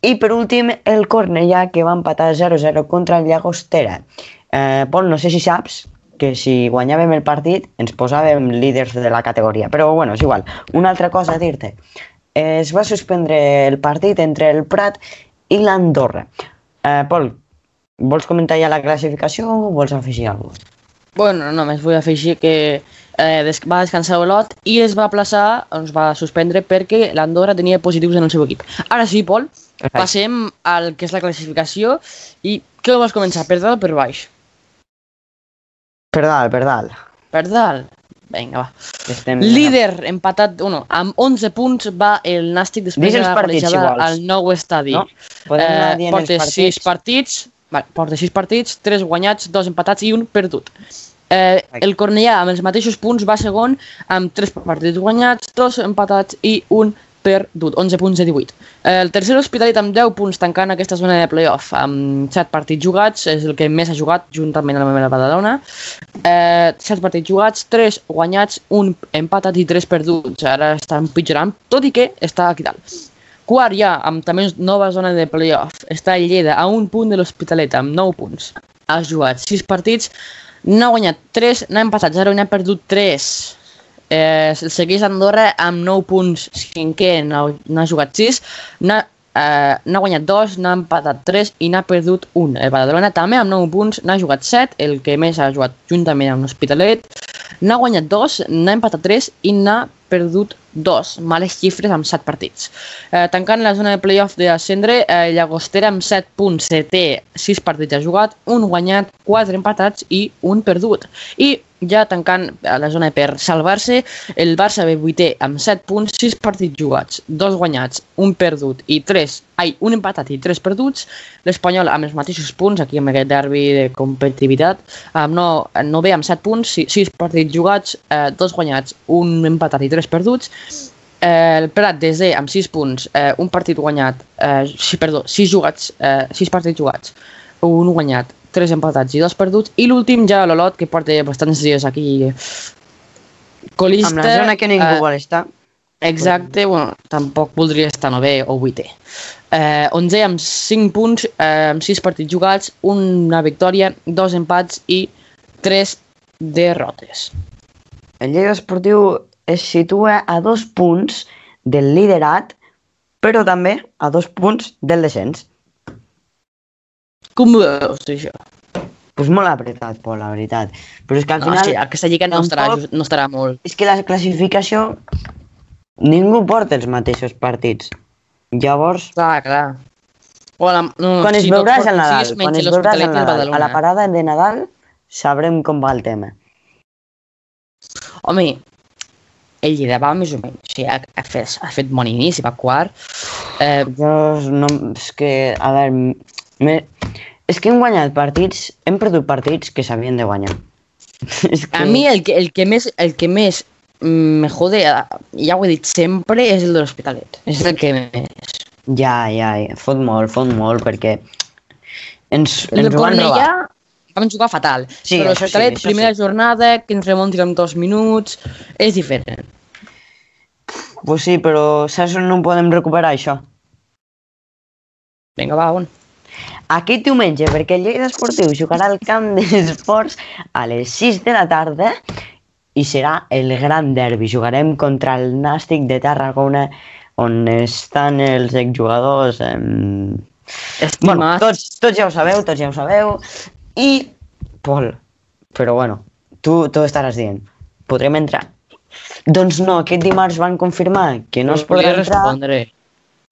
I per últim, el Cornellà, que va empatar 0-0 contra el Llagostera. Eh, Pol, no sé si saps que si guanyàvem el partit ens posàvem líders de la categoria. Però bueno, és igual. Una altra cosa a dir-te. Es va suspendre el partit entre el Prat i l'Andorra. Eh, Pol, vols comentar ja la classificació o vols afegir alguna cosa? Bueno, només vull afegir que eh, des va descansar Olot i es va plaçar, es va suspendre perquè l'Andorra tenia positius en el seu equip. Ara sí, Pol, Perfecte. passem al que és la classificació i què vols començar, per dalt o per baix? Per dalt, per dalt. Per dalt. Vinga, va. Estem... Líder empatat, bueno, amb 11 punts va el Nàstic després de la partits, si golejada al nou estadi. No? Podem anar dient porta els 6 partits? partits, vale, porta 6 partits, 3 guanyats, 2 empatats i un perdut. Eh, el Cornellà, amb els mateixos punts, va segon amb 3 partits guanyats, 2 empatats i un perdut, 11 punts de 18. Eh, el tercer Hospitalet amb 10 punts tancant aquesta zona de playoff amb 7 partits jugats, és el que més ha jugat juntament amb la Badalona. Eh, 7 partits jugats, 3 guanyats, 1 empatat i 3 perduts. Ara està empitjorant, tot i que està aquí dalt. Quart ja, amb també nova zona de playoff, està Lleida a un punt de l'Hospitalet, amb 9 punts. Ha jugat 6 partits, n'ha guanyat 3, n'ha empatat 0 i n'ha perdut 3. Eh, el segueix Andorra amb 9 punts, cinquè, n'ha n'ha jugat 6, n'ha eh, guanyat 2, n'ha empatat 3 i n'ha perdut 1. El Badalona també amb 9 punts, n'ha jugat 7, el que més ha jugat juntament amb l'Hospitalet, n'ha guanyat 2, n'ha empatat 3 i n'ha perdut 2. Males xifres amb 7 partits. Eh, tancant la zona de playoff d'ascendre, eh, Llagostera amb 7 punts, setè, 6 partits ha jugat, un guanyat, 4 empatats i un perdut. I ja tancant a la zona per salvar-se, el Barça ve vuitè amb 7 punts, 6 partits jugats, 2 guanyats, un perdut i 3, ai, un empatat i 3 perduts. L'Espanyol amb els mateixos punts, aquí amb aquest derbi de competitivitat, amb no, no ve amb 7 punts, 6 partits jugats, eh, 2 guanyats, un empatat i 3 perduts. Eh, el Prat desè amb 6 punts, eh, un partit guanyat, eh, sí, perdó, 6 jugats, eh, 6 partits jugats, un guanyat, 3 empatats i 2 perduts, i l'últim ja l'Olot, que porta bastants dies aquí colista. Amb la zona que ningú eh, vol estar. Exacte, bueno, tampoc voldria estar novè o vuitè. Eh, 11 amb 5 punts, eh, amb 6 partits jugats, una victòria, dos empats i 3 derrotes. El Lleida Esportiu es situa a dos punts del liderat, però també a dos punts del descens. Com ho veus, tu, això? Pues molt apretat, Pol, la veritat. Però és que al No, final... sí, aquesta lliga no estarà, just- no estarà molt. És que la classificació... Ningú porta els mateixos partits. Llavors, Clar, clar. O la, no, quan es si veuràs tots al Nadal, sis, quan es i el Nadal, a la parada de Nadal, sabrem com va el tema. Home, el Lleida va més o menys. O sigui, ha, ha, fet, ha fet bon inici, va quart. Eh, Jo no... És que, a veure... Me, és que hem guanyat partits, hem perdut partits que s'havien de guanyar. és que... A mi el que, el que més, el que més mm, me jode, ja ho he dit sempre, és el de l'Hospitalet. És el que més. Ja, ja, ja, fot molt, fot molt, perquè ens, El ens ho van robar. Vam jugar fatal. Sí, però sí, l'Hospitalet, això primera sí. jornada, que ens remuntin en dos minuts, és diferent. Pues sí, però saps on no podem recuperar, això? Vinga, va, on? Aquest diumenge, perquè el Lleida Esportiu jugarà al camp d'esports a les 6 de la tarda i serà el gran derbi. Jugarem contra el Nàstic de Tarragona, on estan els exjugadors... Eh... Estimats. Bueno, tots, tots ja ho sabeu, tots ja ho sabeu. I, Pol, però bueno, tu, tu estaràs dient, podrem entrar? Doncs no, aquest dimarts van confirmar que no es podrà entrar... respondre.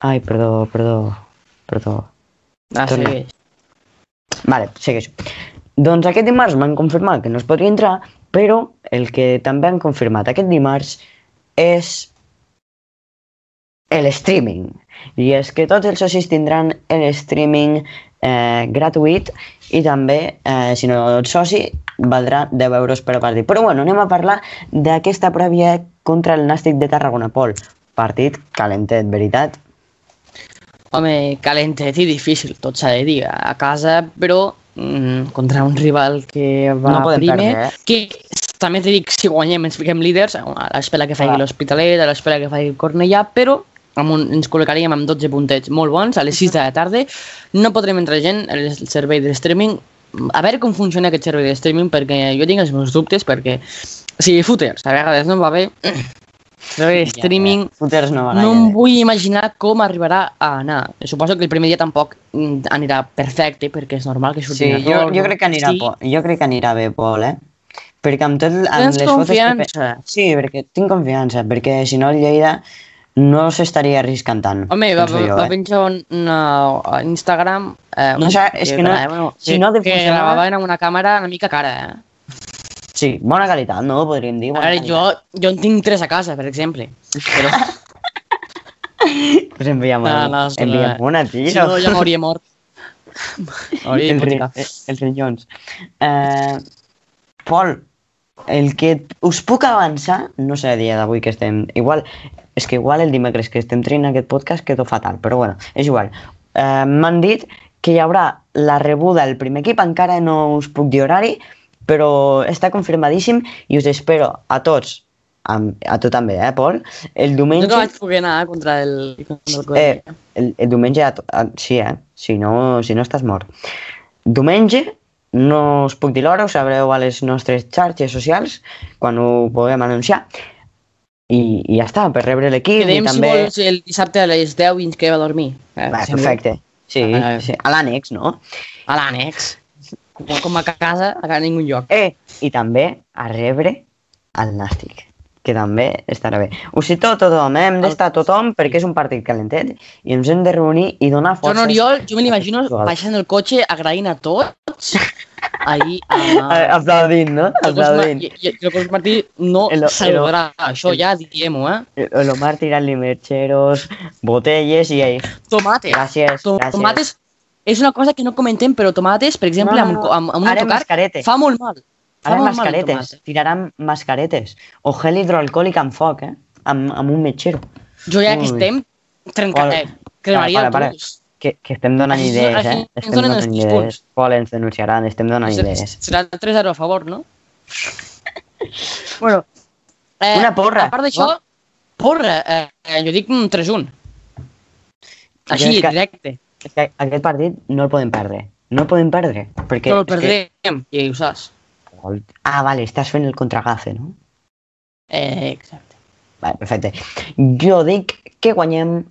Ai, perdó, perdó, perdó. Ah, segueix. Vale, segueixo. Doncs aquest dimarts m'han confirmat que no es podria entrar, però el que també han confirmat aquest dimarts és el streaming. I és que tots els socis tindran el streaming eh, gratuït i també, eh, si no ets soci, valdrà 10 euros per partit. Però bueno, anem a parlar d'aquesta prèvia contra el Nàstic de Tarragona. Pol, partit calentet, veritat? Home, calentet i difícil, tot s'ha de dir, a casa, però mm, contra un rival que va No primer, perdre, eh? que també t'he dit, si guanyem ens fiquem líders, a l'espera que faci l'Hospitalet, a l'espera que faci el Cornellà, però amb un, ens col·locaríem amb 12 puntets molt bons a les 6 de la tarda. No podrem entrar gent al servei de streaming. A veure com funciona aquest servei de streaming, perquè jo tinc els meus dubtes, perquè si footers a vegades no va bé, de streaming Ja, ja. Footers no no em vull imaginar com arribarà a anar. Suposo que el primer dia tampoc mm, anirà perfecte, perquè és normal que surtin Sí, jo, errors, jo crec que anirà, sí. jo crec que anirà bé, Pol, eh? Perquè amb tot... Amb Tens les fotos que confiança. Sí, perquè tinc confiança, perquè si no el Lleida no s'estaria arriscant tant. Home, va, va, jo, va eh? penjar un, a Instagram... Eh, No, sa- és que no- bueno, si que, no que gravaven amb una càmera una mica cara, eh? Sí, bona qualitat, no? Podríem dir. A veure, jo, qualitat. jo en tinc tres a casa, per exemple. Però, Pues enviam, No, no, no, una, tio. si no, ja m'hauria mort. Hauria el, hipotecat. els. Uh, Pol, el que us puc avançar, no sé dia d'avui que estem... Igual, és que igual el dimecres que estem traient aquest podcast quedó fatal, però bueno, és igual. Uh, M'han dit que hi haurà la rebuda del primer equip, encara no us puc dir horari, però està confirmadíssim i us espero a tots, amb, a tu també, eh, Pol? El Jo diumenge... no vaig poder anar contra el... Contra el Eh, el, el diumenge, a, a, sí, eh? Si no, si no estàs mort. Diumenge, no us puc dir l'hora, ho sabreu a les nostres xarxes socials, quan ho puguem anunciar. I, i ja està, per rebre l'equip i Quedem, si també... vols, el dissabte a les 10 i ens quedem a dormir. Eh, Va, perfecte. Sí, Ah, sí, a l'ànex, no? A l'ànex. Com, com a casa, a ningú lloc. Eh, i també a rebre el Nàstic, que també estarà bé. Ho cito a tothom, eh? hem d'estar tothom perquè és un partit calentet i ens hem de reunir i donar forces. Oriol, jo me l'imagino baixant el cotxe agraint a tots ahir a... Aplaudint, no? Aplaudint. i, el Cos Martí no El- el- saludarà, això el- ja diem-ho, eh? El Omar tirant-li mercheros, botelles i ell. Tomates. Gràcies, gràcies. És una cosa que no comentem, però tomates, per exemple, No, no, amb, no. amb, amb un Ara autocar, mascarete. fa molt mal. Fa Ara molt mal mascaretes, tomate. tiraran mascaretes. O gel hidroalcohòlic amb foc, eh? Amb, amb un metgero. Jo ja que Ui. estem, trenca, Hola. eh, cremaria Para, para, el Que, que estem donant Així- idees, eh? Estem donant sis idees. punts. Pol, ens denunciaran, estem donant idees. Serà 3-0 a favor, no? bueno, eh, Una porra. A part d'això, Va. porra, eh, eh, jo dic mm, 3-1. Així, és que- directe. És que aquest partit no el podem perdre. No el podem perdre. Perquè Però el és que- perdrem, i ho saps. Ah, vale, estàs fent el contragafe, no? Eh, exacte. Vale, perfecte. Jo dic que guanyem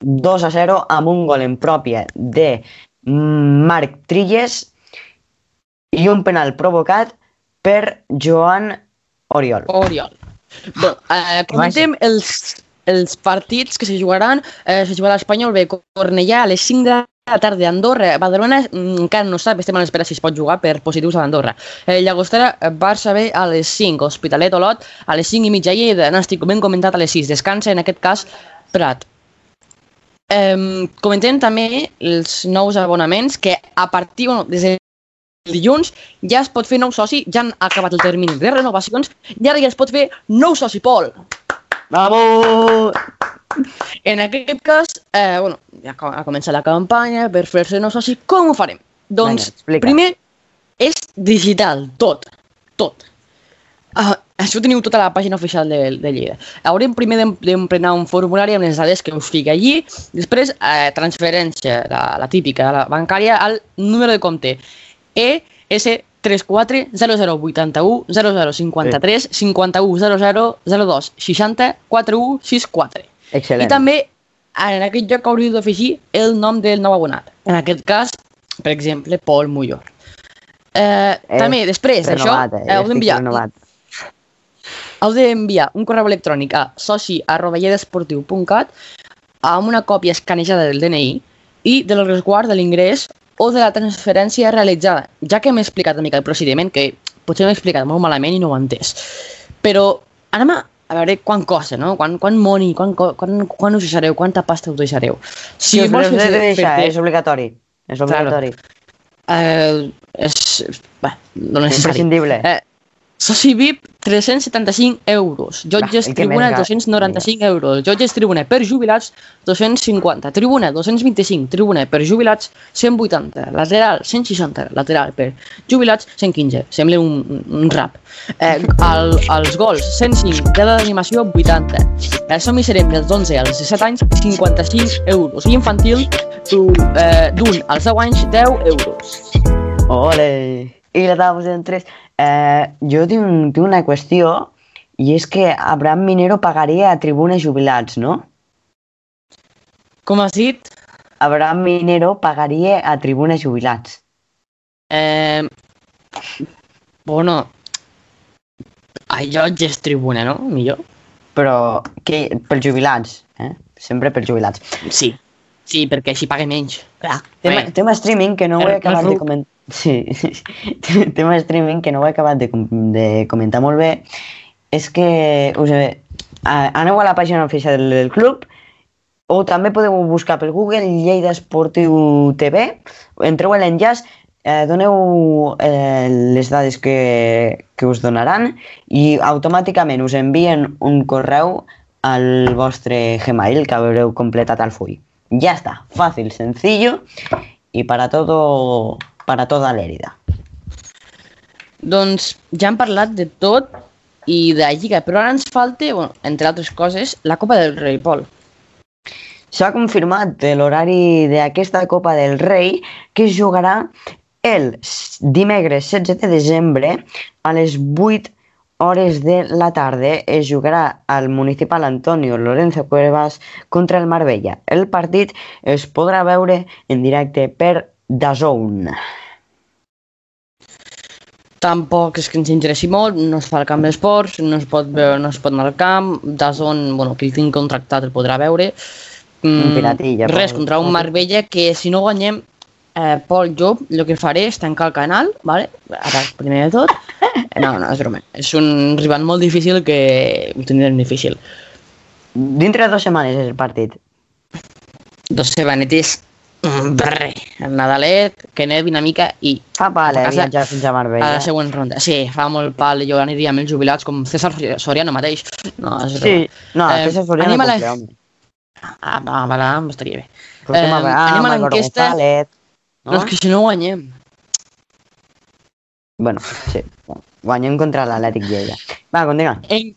2 a 0 amb un gol en pròpia de Marc Trilles i un penal provocat per Joan Oriol. Oriol. Bé, eh, comentem els, els partits que se jugaran. Eh, se jugarà l'Espanyol B Cornellà a les 5 de la tarda a Andorra. Badalona mm, encara no sap, estem a l'espera si es pot jugar per positius a l'Andorra. Eh, Llagostera, eh, Barça B a les 5, Hospitalet Olot a les 5 i mitja Lleida, Nàstic, hem comentat a les 6, descansa en aquest cas Prat. Eh, comentem també els nous abonaments que a partir, bueno, des de dilluns ja es pot fer nou soci, ja han acabat el termini de renovacions i ara ja es pot fer nou soci, Pol. Vamos! En aquest cas, eh, bueno, ja ha començat la campanya per fer-se nou soci. Com ho farem? Doncs, Vinga, explica. primer, és digital, tot, tot. Uh, això ho teniu tota la pàgina oficial de, de Lleida. Haurem primer d'em- d'emplenar un formulari amb les dades que us fica allí, després eh, transferència, la, la típica, la bancària, al número de compte E ES34 0081 0053 51 00 02 60 41 64. Excel·lent. I també en aquest lloc hauríeu d'afegir el nom del nou abonat. En aquest cas, per exemple, Pol Mullor. Eh, també, després d'això, eh? eh, heu d'enviar heu d'enviar un correu electrònic a soci amb una còpia escanejada del DNI i del resguard de l'ingrés o de la transferència realitzada, ja que m'he explicat una mica el procediment, que potser m'he explicat molt malament i no ho he entès. Però anem a, a veure quant costa, no? Quan, quan money, quan, co- quan, quan us deixareu, quanta pasta us deixareu. Si us vols l'heu de fer- deixar, fer-te- és obligatori. És obligatori. Eh, és... Bé, no necessari. Imprescindible. Eh, soci VIP, 375 euros. Jutges Va, tribuna, més ga- 295 euros. Jutges tribuna per jubilats, 250. Tribuna, 225. Tribuna per jubilats, 180. Lateral, 160. Lateral per jubilats, 115. Sembla un, un- rap. Eh, el, els gols, 105. Tela d'animació, 80. El som serem dels 11 als 17 anys, 55 euros. I infantil, eh, d'un als 10 anys, 10 euros. Ole! I la taula en tres. Eh, jo tinc, tinc una qüestió i és que Abraham Minero pagaria a tribunes jubilats, no? Com has dit? Abraham Minero pagaria a tribunes jubilats. Eh, Bueno, allò és tribuna, no? Millor. Però que, pels jubilats, eh? Sempre pels jubilats. Sí. Sí, perquè així paga menys. Clar. Tema, Bé. tema streaming que no ho he El- el acabat de comentar. Sí, tema streaming que no ho he acabat de, com- de comentar molt bé és que us he, aneu a la pàgina oficial del, del club o també podeu buscar per Google Lleida Esportiu TV, entreu a l'enllaç, eh, doneu eh, les dades que, que us donaran i automàticament us envien un correu al vostre Gmail que haureu completat al full. Ya está, fácil, sencillo y para todo, para toda l'Èrida. Doncs ja hem parlat de tot i de la Lliga, però ara ens falta, bueno, entre altres coses, la Copa del Rei, Pol. S'ha confirmat l'horari d'aquesta Copa del Rei que es jugarà el dimecres 16 de desembre a les 8 hores de la tarda es jugarà al municipal Antonio Lorenzo Cuevas contra el Marbella. El partit es podrà veure en directe per DAZN. Tampoc és que ens interessi molt, no es fa al camp d'esports, no es pot veure, no es pot anar al camp, de zon, bueno, qui el tingui contractat el podrà veure. Piratilla, Res, contra un Marbella que si no guanyem, eh, Pol, jo el que faré és tancar el canal, vale? ara primer de tot. No, no, és broma. És un rival molt difícil que ho tindrem difícil. Dintre de dues setmanes és el partit. Dos setmanetes, mm, brre, el Nadalet, que nevi una mica i Fa pal, A eh, casa- viatjar fins a a Marbella. la següent ronda. Sí, fa molt pal, jo aniria amb els jubilats com César Soriano mateix. No, és Sí, no, Eh, aquesta Soriano a la-. Ah, va, va, va, estaria bé. Eh, anem a l'enquesta. No? no, és que si no guanyem. Bueno, sí. Guanyem contra l'Atlètic Lleida. Va, continua. En,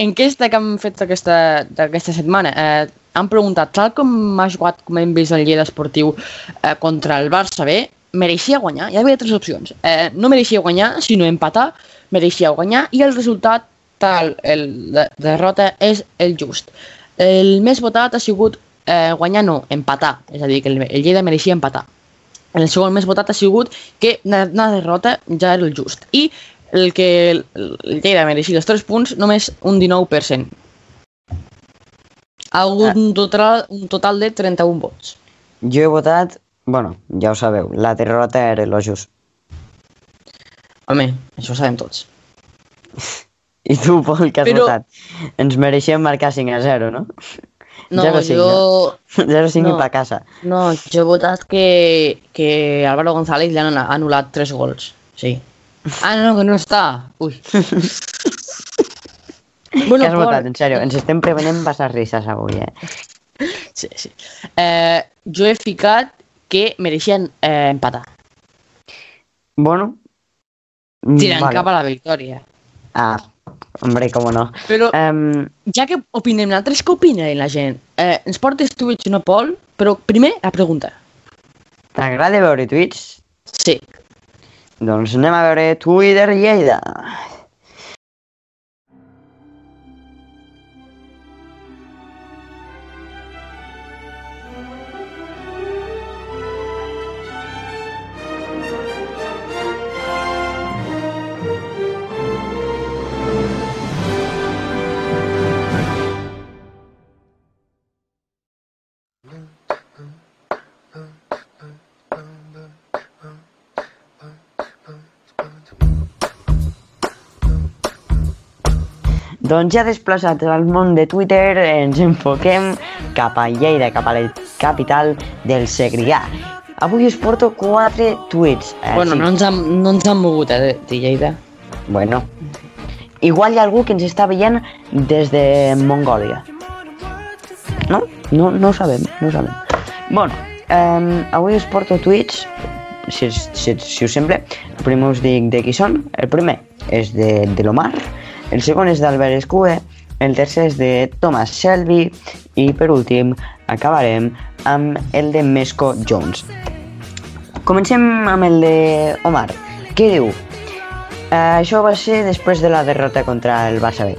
enquesta que hem fet aquesta, d'aquesta setmana, eh, han preguntat, tal com ha jugat, com hem vist el Lleida Esportiu eh, contra el Barça B, mereixia guanyar? Hi havia tres opcions. Eh, no mereixia guanyar, sinó empatar, mereixia guanyar, i el resultat, tal, el, la derrota, és el just. El més votat ha sigut eh, guanyar no, empatar, és a dir, que el, el Lleida mereixia empatar. El segon més votat ha sigut que una, derrota ja era el just. I el que el, el Lleida mereixia els 3 punts, només un 19%. Ha hagut un total, un total de 31 vots. Jo he votat, bueno, ja ho sabeu, la derrota era lo just. Home, això ho sabem tots. I tu, Pol, que has Però- votat? Ens mereixem marcar 5 a 0, no? No, 0-5, jo... 0-5 no. i pa casa. No, jo he votat que, que Álvaro González li han anul·lat 3 gols. Sí. Ah, no, que no està. Ui. Bueno, Què has Pol, votat, en sèrio? Ens estem prevenint passar risses avui, eh? Sí, sí. Eh, jo he ficat que mereixien eh, empatar. Bueno. Tirant cap a la victòria. Ah, hombre, com no. Però Um, ja que opinem nosaltres, què opina la gent? Eh, ens portes Twitch, no, Pol? Però primer la pregunta. T'agrada veure tuits? Sí. Doncs anem a veure Twitter Lleida. Doncs ja desplaçats al món de Twitter, ens enfoquem cap a Lleida, cap a la capital del Segrià. Avui us porto quatre tuits. Eh, bueno, sí. no ens, han, no ens han mogut, eh, de, Lleida. Bueno. Igual hi ha algú que ens està veient des de Mongòlia. No? No, no ho sabem, no ho sabem. Bueno, um, avui us porto tuits, si, si, si us sembla. El primer us dic de qui són. El primer és de, de l'Omar, el segon és d'Albert Escue, el tercer és de Thomas Shelby i per últim acabarem amb el de Mesco Jones. Comencem amb el de Omar. Què diu? Eh, això va ser després de la derrota contra el Barça B.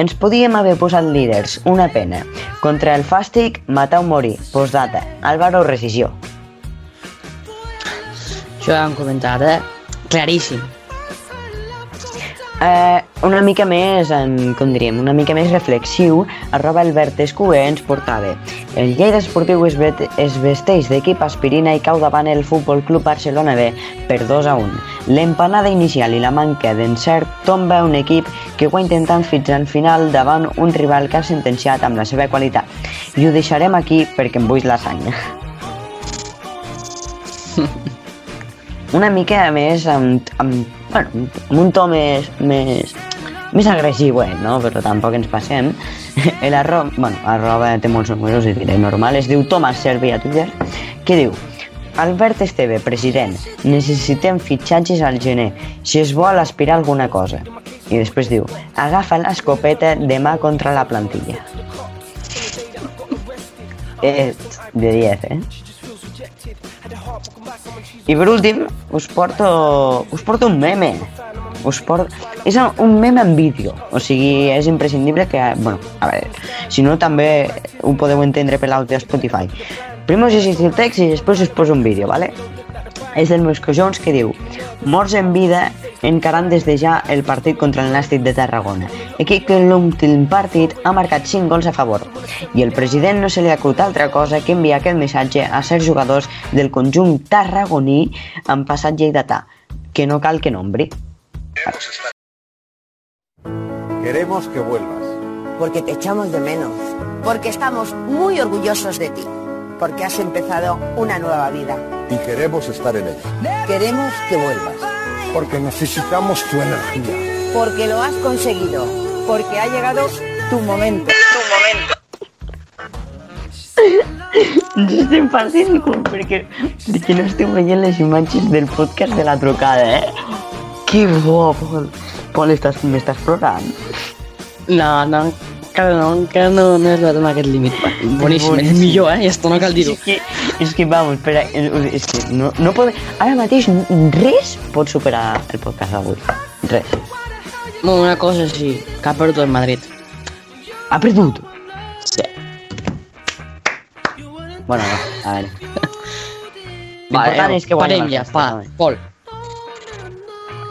Ens podíem haver posat líders, una pena. Contra el Fàstic, matar o morir. Postdata, Álvaro Rescisió. Això ho hem comentat, eh? Claríssim. Eh, una mica més, en, com diríem, una mica més reflexiu, arroba Albert Escué ens portava. El Lleida Esportiu es, vet, es vesteix d'equip aspirina i cau davant el Futbol Club Barcelona B per 2 a 1. L'empanada inicial i la manca d'encert tomba un equip que ho ha intentant fins al final davant un rival que ha sentenciat amb la seva qualitat. I ho deixarem aquí perquè em buix la sang. una mica més amb, amb, bueno, amb un to més, més, més agressiu, eh, no? però tampoc ens passem. El arroba, bueno, arroba té molts números i diré normal, es diu Thomas Servi a Twitter, que diu Albert Esteve, president, necessitem fitxatges al gener, si es vol aspirar alguna cosa. I després diu, agafa l'escopeta demà contra la plantilla. Eh, de 10, eh? I per últim, us porto, us porto un meme. Us porto... És un meme en vídeo, o sigui, és imprescindible que... Bueno, a veure, si no també ho podeu entendre per l'àudio Spotify. Primer us llegeixo el text i després us poso un vídeo, ¿vale? És del Mosco Jones que diu Morts en vida encarant des de ja el partit contra el Nàstic de Tarragona. Equip que en l'últim partit ha marcat 5 gols a favor. I el president no se li ha acut altra cosa que enviar aquest missatge a certs jugadors del conjunt tarragoní amb passat lleidatà, que no cal que nombri. Queremos que vuelvas. Porque te echamos de menos. Porque estamos muy orgullosos de ti. Porque has empezado una nueva vida. Y queremos estar en ella. Queremos que vuelvas. Porque necesitamos tu energía. Porque lo has conseguido. Porque ha llegado tu momento. Tu estem partint com perquè, perquè no estem veient les imatges del podcast de la trucada, eh? Que bo, Pol. Pol, estàs, m'estàs plorant? No, no, encara no, encara no, no he arribat a aquest límit. Boníssim, és millor, eh? I esto no cal dir-ho. És que, és que vamos, espera, és que no, no pot... Ara mateix res pot superar el podcast d'avui. Res. No, una cosa sí, que ha perdut el Madrid. Ha perdut? Sí. Bueno, no, a veure. L'important és que parem ja, pa, Pol.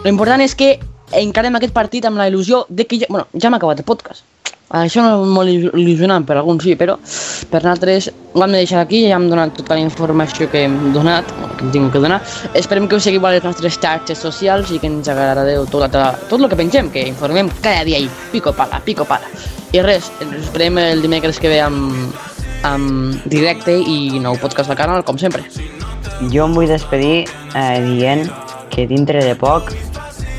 L'important és que encarem aquest partit amb la il·lusió de que ja, bueno, ja hem acabat el podcast. Això no és molt il·lusionant per alguns sí, però per nosaltres ho hem de deixar aquí, ja hem donat tota la informació que hem donat, que hem tingut que donar. Esperem que us seguiu a les nostres xarxes socials i que ens agradeu tot, tot, tot el que pensem, que informem cada dia ahí, pico pala, pico pala. I res, ens esperem el dimecres que ve amb, amb directe i nou podcast al canal, com sempre. Jo em vull despedir eh, dient que dintre de poc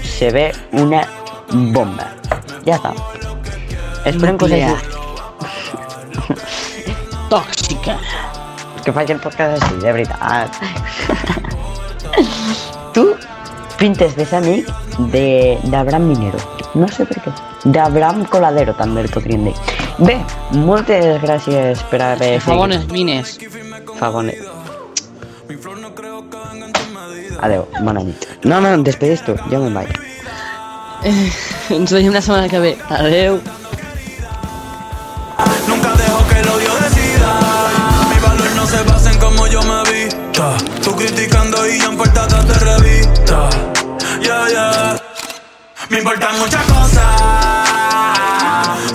se ve una bomba. Ja està. Us hagi... Tòxica. Que faci el podcast així, de veritat. tu pintes de ser amic de- d'Abraham Minero. No sé per què. D'Abraham Coladero també el podríem dir. Bé, moltes gràcies per haver Fa bones mines. Fa bones. Adeu, bona nit. No, no, despedeix tu, jo me'n vaig. Ens veiem la setmana que ve. Adeu. Nunca dejo que el odio decida. Mi valor no se basa en cómo yo me vista. Tú criticando y yo en de revista. Yeah, yeah. Me importan muchas cosas.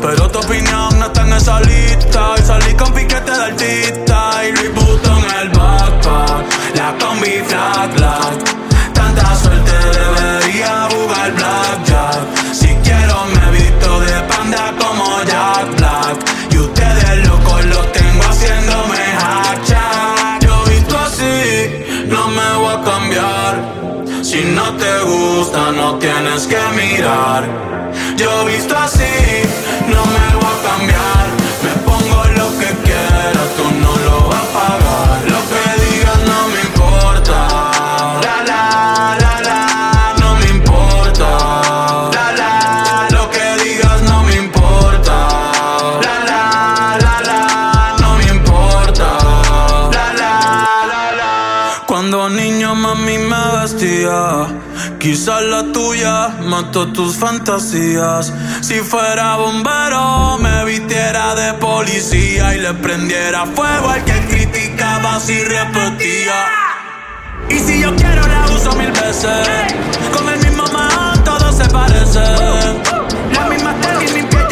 Pero tu opinión no está en esa lista. Y salí con piquete de artista. Y Louis en el backpack. La combi flat. Si no te gusta, no tienes que mirar. Yo visto así, no me voy a cambiar. La tuya mató tus fantasías. Si fuera bombero, me vistiera de policía y le prendiera fuego al que criticaba si repetía. Y si yo quiero la uso mil veces, con el mismo man todo se parecen. Las mismas tenis limpias